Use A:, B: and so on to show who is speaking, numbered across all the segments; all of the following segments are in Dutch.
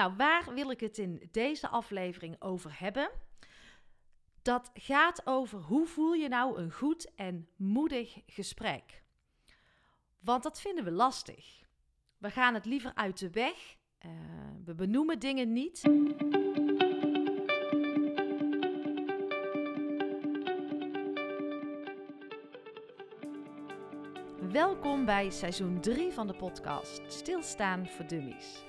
A: Nou, waar wil ik het in deze aflevering over hebben? Dat gaat over hoe voel je nou een goed en moedig gesprek. Want dat vinden we lastig. We gaan het liever uit de weg. Uh, we benoemen dingen niet. Welkom bij seizoen 3 van de podcast Stilstaan voor Dummies.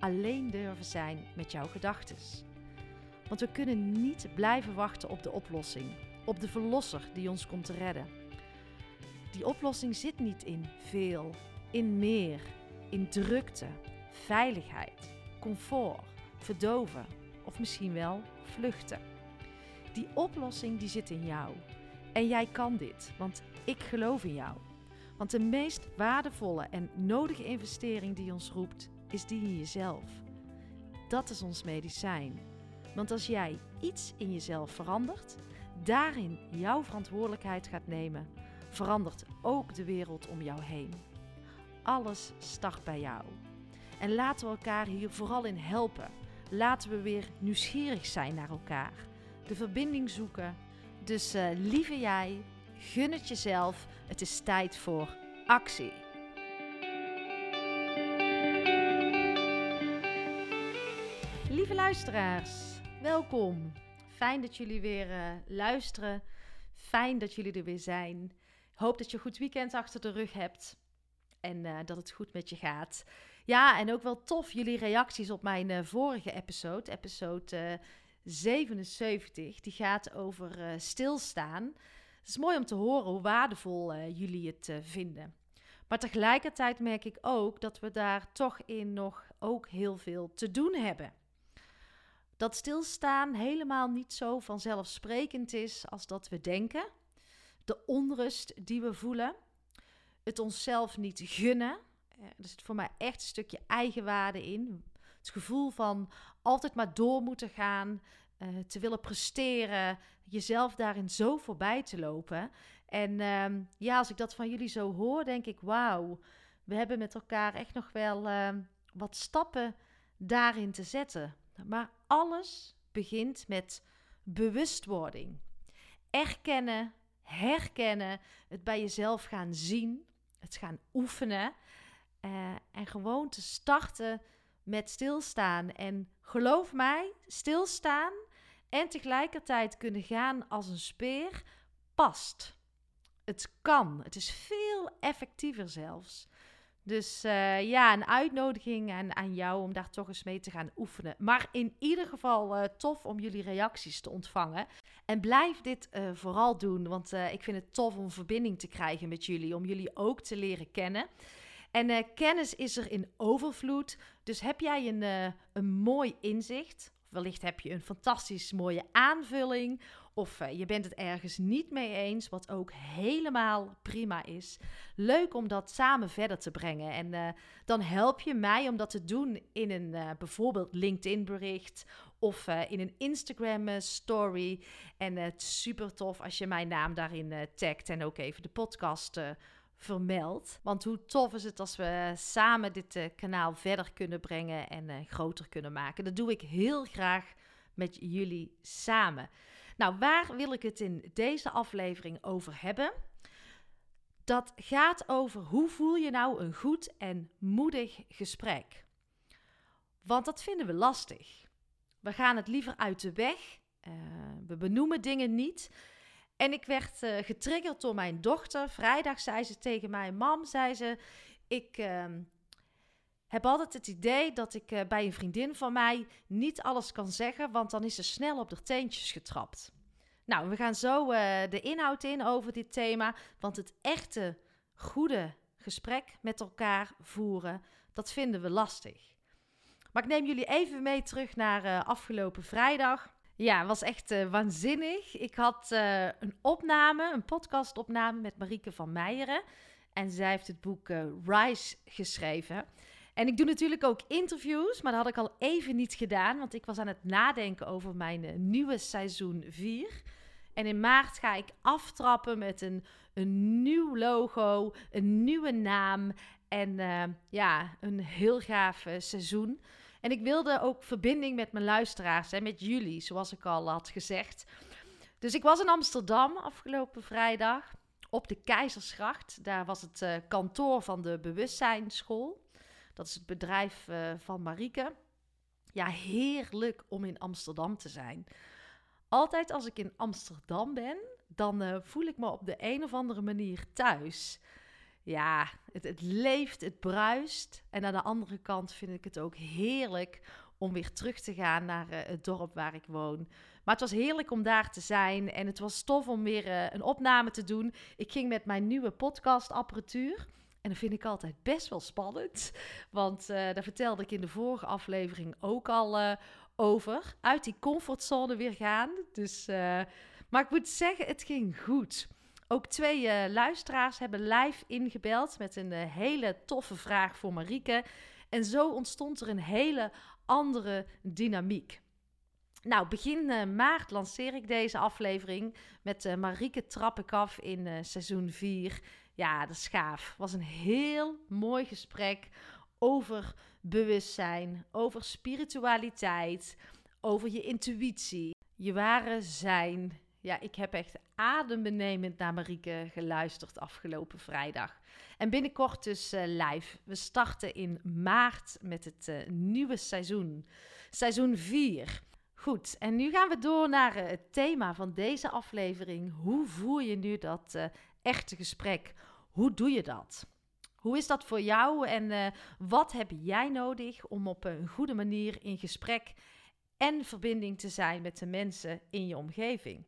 A: alleen durven zijn met jouw gedachten. Want we kunnen niet blijven wachten op de oplossing, op de verlosser die ons komt redden. Die oplossing zit niet in veel, in meer, in drukte, veiligheid, comfort, verdoven of misschien wel vluchten. Die oplossing die zit in jou. En jij kan dit, want ik geloof in jou. Want de meest waardevolle en nodige investering die ons roept, is die in jezelf. Dat is ons medicijn. Want als jij iets in jezelf verandert, daarin jouw verantwoordelijkheid gaat nemen, verandert ook de wereld om jou heen. Alles start bij jou. En laten we elkaar hier vooral in helpen. Laten we weer nieuwsgierig zijn naar elkaar. De verbinding zoeken. Dus uh, lieve jij, gun het jezelf. Het is tijd voor actie. Luisteraars, welkom. Fijn dat jullie weer uh, luisteren. Fijn dat jullie er weer zijn. Hoop dat je een goed weekend achter de rug hebt en uh, dat het goed met je gaat. Ja, en ook wel tof jullie reacties op mijn uh, vorige episode, episode 77. Die gaat over stilstaan. Het is mooi om te horen hoe waardevol jullie het vinden. Maar tegelijkertijd merk ik ook dat we daar toch in nog ook heel veel te doen hebben. Dat stilstaan helemaal niet zo vanzelfsprekend is als dat we denken. De onrust die we voelen. Het onszelf niet gunnen. Er zit voor mij echt een stukje eigenwaarde in. Het gevoel van altijd maar door moeten gaan, uh, te willen presteren, jezelf daarin zo voorbij te lopen. En uh, ja, als ik dat van jullie zo hoor, denk ik: wauw, we hebben met elkaar echt nog wel uh, wat stappen daarin te zetten. Maar alles begint met bewustwording. Erkennen, herkennen, het bij jezelf gaan zien, het gaan oefenen uh, en gewoon te starten met stilstaan. En geloof mij, stilstaan en tegelijkertijd kunnen gaan als een speer past. Het kan. Het is veel effectiever zelfs. Dus uh, ja, een uitnodiging aan, aan jou om daar toch eens mee te gaan oefenen. Maar in ieder geval uh, tof om jullie reacties te ontvangen. En blijf dit uh, vooral doen, want ik vind het tof om verbinding te krijgen met jullie. Om jullie ook te leren kennen. En kennis is er in overvloed. Dus heb jij een, een mooi inzicht? Wellicht heb je een fantastisch mooie aanvulling. Of uh, je bent het ergens niet mee eens, wat ook helemaal prima is. Leuk om dat samen verder te brengen. En uh, dan help je mij om dat te doen in een uh, bijvoorbeeld LinkedIn-bericht of in een Instagram-story. En het super tof als je mijn naam daarin tagt en ook even de podcast vermeld. Want hoe tof is het als we samen dit kanaal verder kunnen brengen en groter kunnen maken. Dat doe ik heel graag met jullie samen. Nou, waar wil ik het in deze aflevering over hebben? Dat gaat over hoe voel je nou een goed en moedig gesprek. Want dat vinden we lastig. We gaan het liever uit de weg. Uh, we benoemen dingen niet. En ik werd uh, getriggerd door mijn dochter. Vrijdag zei ze tegen mij: Mam, zei ze, ik uh, heb altijd het idee dat ik uh, bij een vriendin van mij niet alles kan zeggen, want dan is ze snel op de teentjes getrapt. Nou, we gaan zo uh, de inhoud in over dit thema, want het echte goede gesprek met elkaar voeren, dat vinden we lastig. Maar ik neem jullie even mee terug naar uh, afgelopen vrijdag. Ja, het was echt waanzinnig. Ik had een opname, een podcastopname met Marieke van Meijeren. En zij heeft het boek Rise geschreven. En ik doe natuurlijk ook interviews, maar dat had ik al even niet gedaan. Want ik was aan het nadenken over mijn nieuwe seizoen 4. En in maart ga ik aftrappen met een, een nieuw logo, een nieuwe naam en uh, ja, een heel gaaf uh, seizoen. En ik wilde ook verbinding met mijn luisteraars en met jullie, zoals ik al had gezegd. Dus ik was in Amsterdam afgelopen vrijdag op de Keizersgracht. Daar was het kantoor van de Bewustzijnsschool. Dat is het bedrijf van Marieke. Ja, heerlijk om in Amsterdam te zijn. Altijd als ik in Amsterdam ben, dan voel ik me op de een of andere manier thuis ja, het, het leeft, het bruist. En aan de andere kant vind ik het ook heerlijk om weer terug te gaan naar uh, het dorp waar ik woon. Maar het was heerlijk om daar te zijn en het was tof om weer een opname te doen. Ik ging met mijn nieuwe podcastapparatuur. En dat vind ik altijd best wel spannend. Want uh, daar vertelde ik in de vorige aflevering ook al over. Uit die comfortzone weer gaan. Dus, maar ik moet zeggen, het ging goed. Ook twee uh, luisteraars hebben live ingebeld met een uh, hele toffe vraag voor Marieke. En zo ontstond er een hele andere dynamiek. Nou, begin uh, maart lanceer ik deze aflevering met Marieke Trappekaf in seizoen 4. Ja, is gaaf. was een heel mooi gesprek over bewustzijn, over spiritualiteit, over je intuïtie, je ware zijn, ja, ik heb echt adembenemend naar Marieke geluisterd afgelopen vrijdag. En binnenkort dus uh, live. We starten in maart met het uh, nieuwe seizoen. Seizoen 4. Goed, en nu gaan we door naar uh, het thema van deze aflevering. Hoe voer je nu dat echte gesprek? Hoe doe je dat? Hoe is dat voor jou en wat heb jij nodig om op een goede manier in gesprek en verbinding te zijn met de mensen in je omgeving?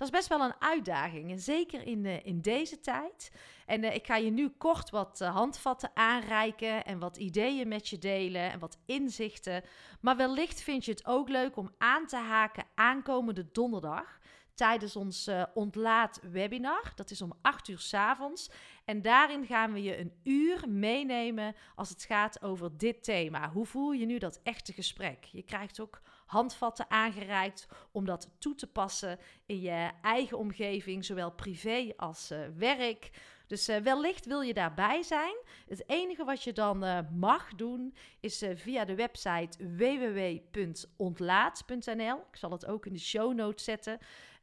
A: Dat is best wel een uitdaging. Zeker in, uh, in deze tijd. En uh, ik ga je nu kort wat handvatten aanreiken en wat ideeën met je delen en wat inzichten. Maar wellicht vind je het ook leuk om aan te haken aankomende donderdag tijdens ons uh, ontlaat webinar. Dat is om 8 uur s avonds. En daarin gaan we je een uur meenemen als het gaat over dit thema. Hoe voel je nu dat echte gesprek? Je krijgt ook handvatten aangereikt om dat toe te passen in je eigen omgeving, zowel privé als uh, werk. Dus uh, wellicht wil je daarbij zijn. Het enige wat je dan mag doen is via de website www.ontlaat.nl. Ik zal het ook in de show notes zetten.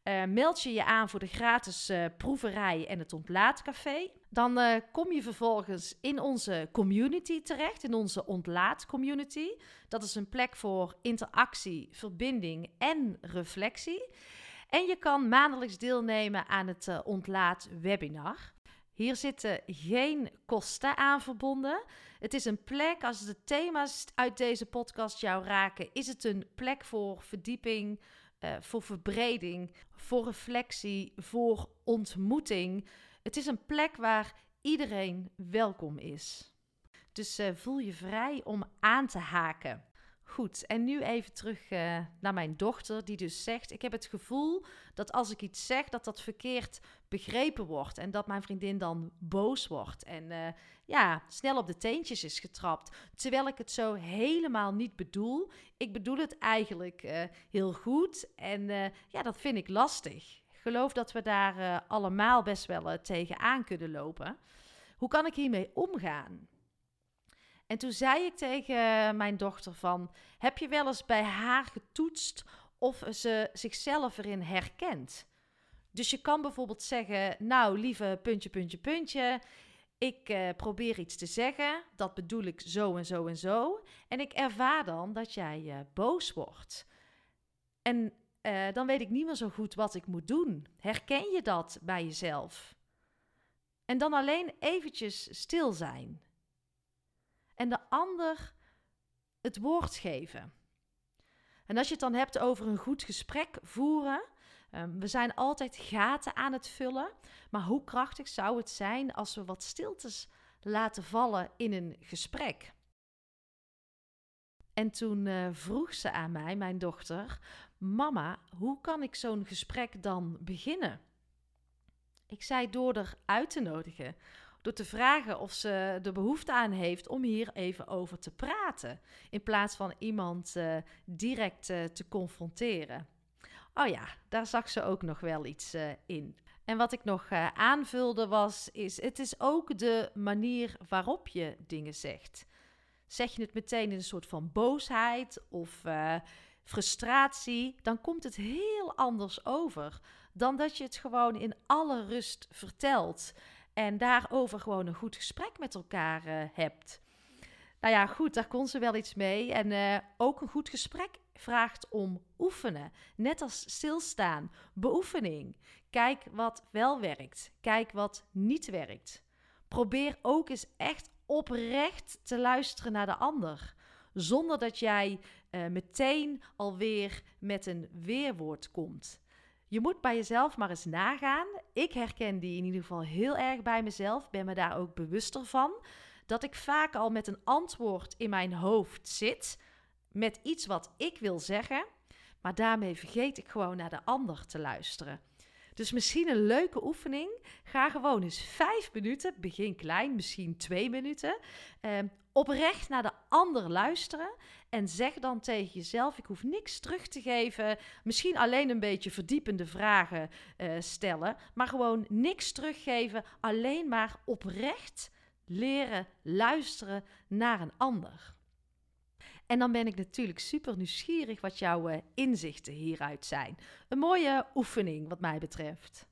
A: Uh, meld je je aan voor de gratis uh, proeverij en het ontlaatcafé. Dan uh, kom je vervolgens in onze community terecht, in onze ontlaatcommunity. Dat is een plek voor interactie, verbinding en reflectie. En je kan maandelijks deelnemen aan het ontlaat webinar. Hier zitten geen kosten aan verbonden. Het is een plek, als de thema's uit deze podcast jou raken, is het een plek voor verdieping, uh, voor verbreding, voor reflectie, voor ontmoeting. Het is een plek waar iedereen welkom is. Dus uh, voel je vrij om aan te haken. Goed, en nu even terug uh, naar mijn dochter, die dus zegt: Ik heb het gevoel dat als ik iets zeg, dat dat verkeerd begrepen wordt. En dat mijn vriendin dan boos wordt. En uh, ja, snel op de teentjes is getrapt. Terwijl ik het zo helemaal niet bedoel. Ik bedoel het eigenlijk uh, heel goed. En ja, dat vind ik lastig. Geloof dat we daar allemaal best wel tegenaan kunnen lopen. Hoe kan ik hiermee omgaan? En toen zei ik tegen mijn dochter van, heb je wel eens bij haar getoetst of ze zichzelf erin herkent? Dus je kan bijvoorbeeld zeggen, nou lieve puntje, puntje, puntje, ik uh, probeer iets te zeggen, dat bedoel ik zo en zo en zo. En ik ervaar dan dat jij uh, boos wordt. En uh, dan weet ik niet meer zo goed wat ik moet doen. Herken je dat bij jezelf? En dan alleen eventjes stil zijn en de ander het woord geven. En als je het dan hebt over een goed gesprek voeren, um, we zijn altijd gaten aan het vullen, maar hoe krachtig zou het zijn als we wat stiltes laten vallen in een gesprek? En toen uh, vroeg ze aan mij, mijn dochter, mama, hoe kan ik zo'n gesprek dan beginnen? Ik zei door er uit te nodigen, door te vragen of ze de behoefte aan heeft om hier even over te praten, in plaats van iemand uh, direct uh, te confronteren. Oh ja, daar zag ze ook nog wel iets uh, in. En wat ik nog aanvulde was, is het is ook de manier waarop je dingen zegt. Zeg je het meteen in een soort van boosheid of frustratie, dan komt het heel anders over dan dat je het gewoon in alle rust vertelt en daarover gewoon een goed gesprek met elkaar uh, hebt. Nou ja, goed, daar kon ze wel iets mee. En uh, ook een goed gesprek vraagt om oefenen. Net als stilstaan, beoefening. Kijk wat wel werkt. Kijk wat niet werkt. Probeer ook eens echt oprecht te luisteren naar de ander. Zonder dat jij uh, meteen alweer met een weerwoord komt. Je moet bij jezelf maar eens nagaan. Ik herken die in ieder geval heel erg bij mezelf. Ben me daar ook bewuster van. Dat ik vaak al met een antwoord in mijn hoofd zit. Met iets wat ik wil zeggen. Maar daarmee vergeet ik gewoon naar de ander te luisteren. Dus misschien een leuke oefening. Ga gewoon eens vijf minuten, begin klein, misschien twee minuten, eh, oprecht naar de ander luisteren. En zeg dan tegen jezelf: ik hoef niks terug te geven. Misschien alleen een beetje verdiepende vragen uh, stellen, maar gewoon niks teruggeven. Alleen maar oprecht leren luisteren naar een ander. En dan ben ik natuurlijk super nieuwsgierig wat jouw uh, inzichten hieruit zijn. Een mooie oefening, wat mij betreft.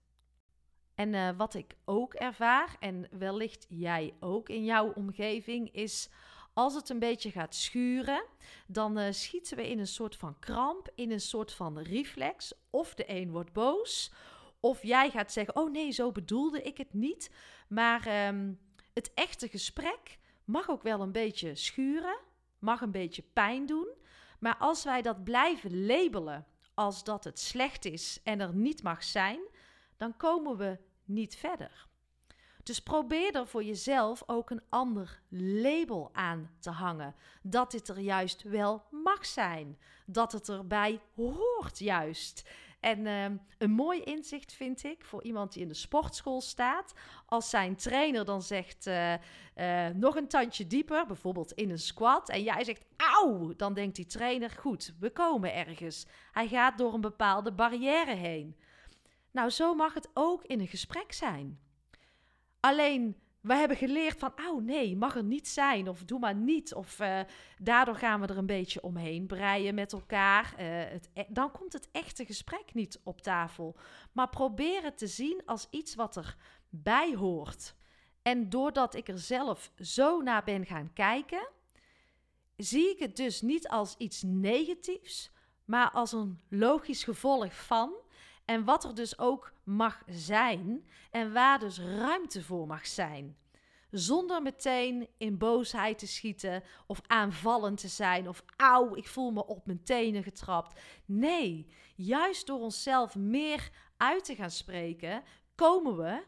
A: En uh, wat ik ook ervaar, en wellicht jij ook in jouw omgeving, is als het een beetje gaat schuren, dan uh, schieten we in een soort van kramp, in een soort van reflex. Of de een wordt boos, of jij gaat zeggen: Oh nee, zo bedoelde ik het niet. Maar um, het echte gesprek mag ook wel een beetje schuren, mag een beetje pijn doen. Maar als wij dat blijven labelen als dat het slecht is en er niet mag zijn, dan komen we niet verder. Dus probeer er voor jezelf ook een ander label aan te hangen. Dat dit er juist wel mag zijn. Dat het erbij hoort juist. En uh, een mooi inzicht vind ik voor iemand die in de sportschool staat. Als zijn trainer dan zegt uh, uh, nog een tandje dieper, bijvoorbeeld in een squat. En jij zegt auw, dan denkt die trainer goed, we komen ergens. Hij gaat door een bepaalde barrière heen. Nou, zo mag het ook in een gesprek zijn. Alleen we hebben geleerd van, oh nee, mag er niet zijn of doe maar niet. Of uh, daardoor gaan we er een beetje omheen breien met elkaar. Uh, het, e-, dan komt het echte gesprek niet op tafel. Maar probeer het te zien als iets wat erbij hoort. En doordat ik er zelf zo naar ben gaan kijken, zie ik het dus niet als iets negatiefs, maar als een logisch gevolg van. En wat er dus ook mag zijn en waar dus ruimte voor mag zijn. Zonder meteen in boosheid te schieten of aanvallend te zijn of auw, ik voel me op mijn tenen getrapt. Nee, juist door onszelf meer uit te gaan spreken, komen we,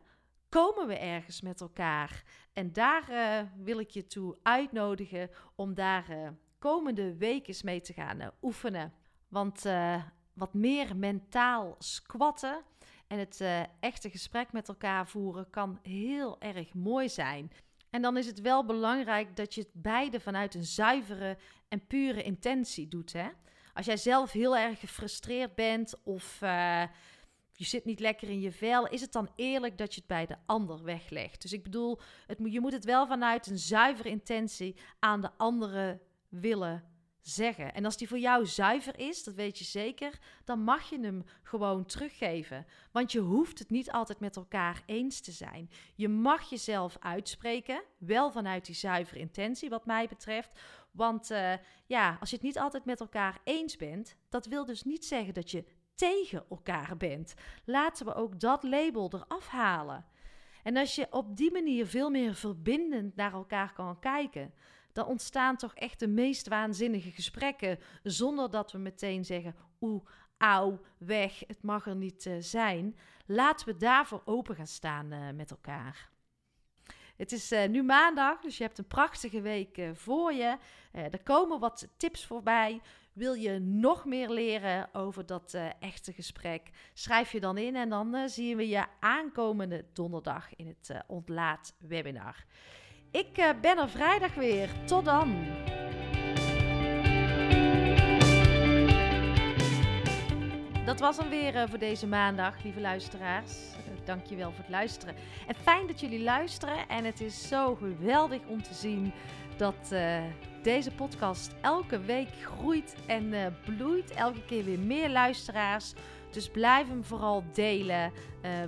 A: komen we ergens met elkaar. En daar uh, wil ik je toe uitnodigen om daar uh, komende weken mee te gaan uh, oefenen. Want wat meer mentaal squatten en het uh, echte gesprek met elkaar voeren kan heel erg mooi zijn. En dan is het wel belangrijk dat je het beide vanuit een zuivere en pure intentie doet. Hè? Als jij zelf heel erg gefrustreerd bent of uh, je zit niet lekker in je vel, is het dan eerlijk dat je het bij de ander weglegt. Dus ik bedoel, het, je moet het wel vanuit een zuivere intentie aan de andere willen zeggen. En als die voor jou zuiver is, dat weet je zeker, dan mag je hem gewoon teruggeven. Want je hoeft het niet altijd met elkaar eens te zijn. Je mag jezelf uitspreken, wel vanuit die zuivere intentie, wat mij betreft. Want uh, ja, als je het niet altijd met elkaar eens bent, dat wil dus niet zeggen dat je tegen elkaar bent. Laten we ook dat label eraf halen. En als je op die manier veel meer verbindend naar elkaar kan kijken, dan ontstaan toch echt de meest waanzinnige gesprekken. Zonder dat we meteen zeggen: oeh, auw, weg, het mag er niet uh, zijn. Laten we daarvoor open gaan staan uh, met elkaar. Het is uh, nu maandag, dus je hebt een prachtige week uh, voor je. Uh, er komen wat tips voorbij. Wil je nog meer leren over dat echte gesprek? Schrijf je dan in en dan zien we je aankomende donderdag in het Ontlaat webinar. Ik ben er vrijdag weer. Tot dan! Dat was hem weer voor deze maandag, lieve luisteraars dankjewel voor het luisteren. En fijn dat jullie luisteren. En het is zo geweldig om te zien dat deze podcast elke week groeit en bloeit. Elke keer weer meer luisteraars. Dus blijf hem vooral delen.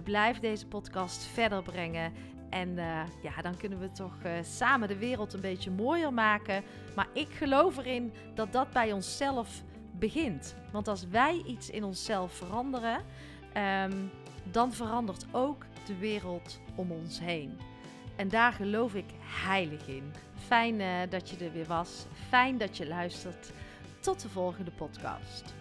A: Blijf deze podcast verder brengen. En ja, dan kunnen we toch samen de wereld een beetje mooier maken. Maar ik geloof erin dat dat bij onszelf begint. Want als wij iets in onszelf veranderen, um, dan verandert ook de wereld om ons heen. En daar geloof ik heilig in. Fijn uh, dat je er weer was. Fijn dat je luistert. Tot de volgende podcast.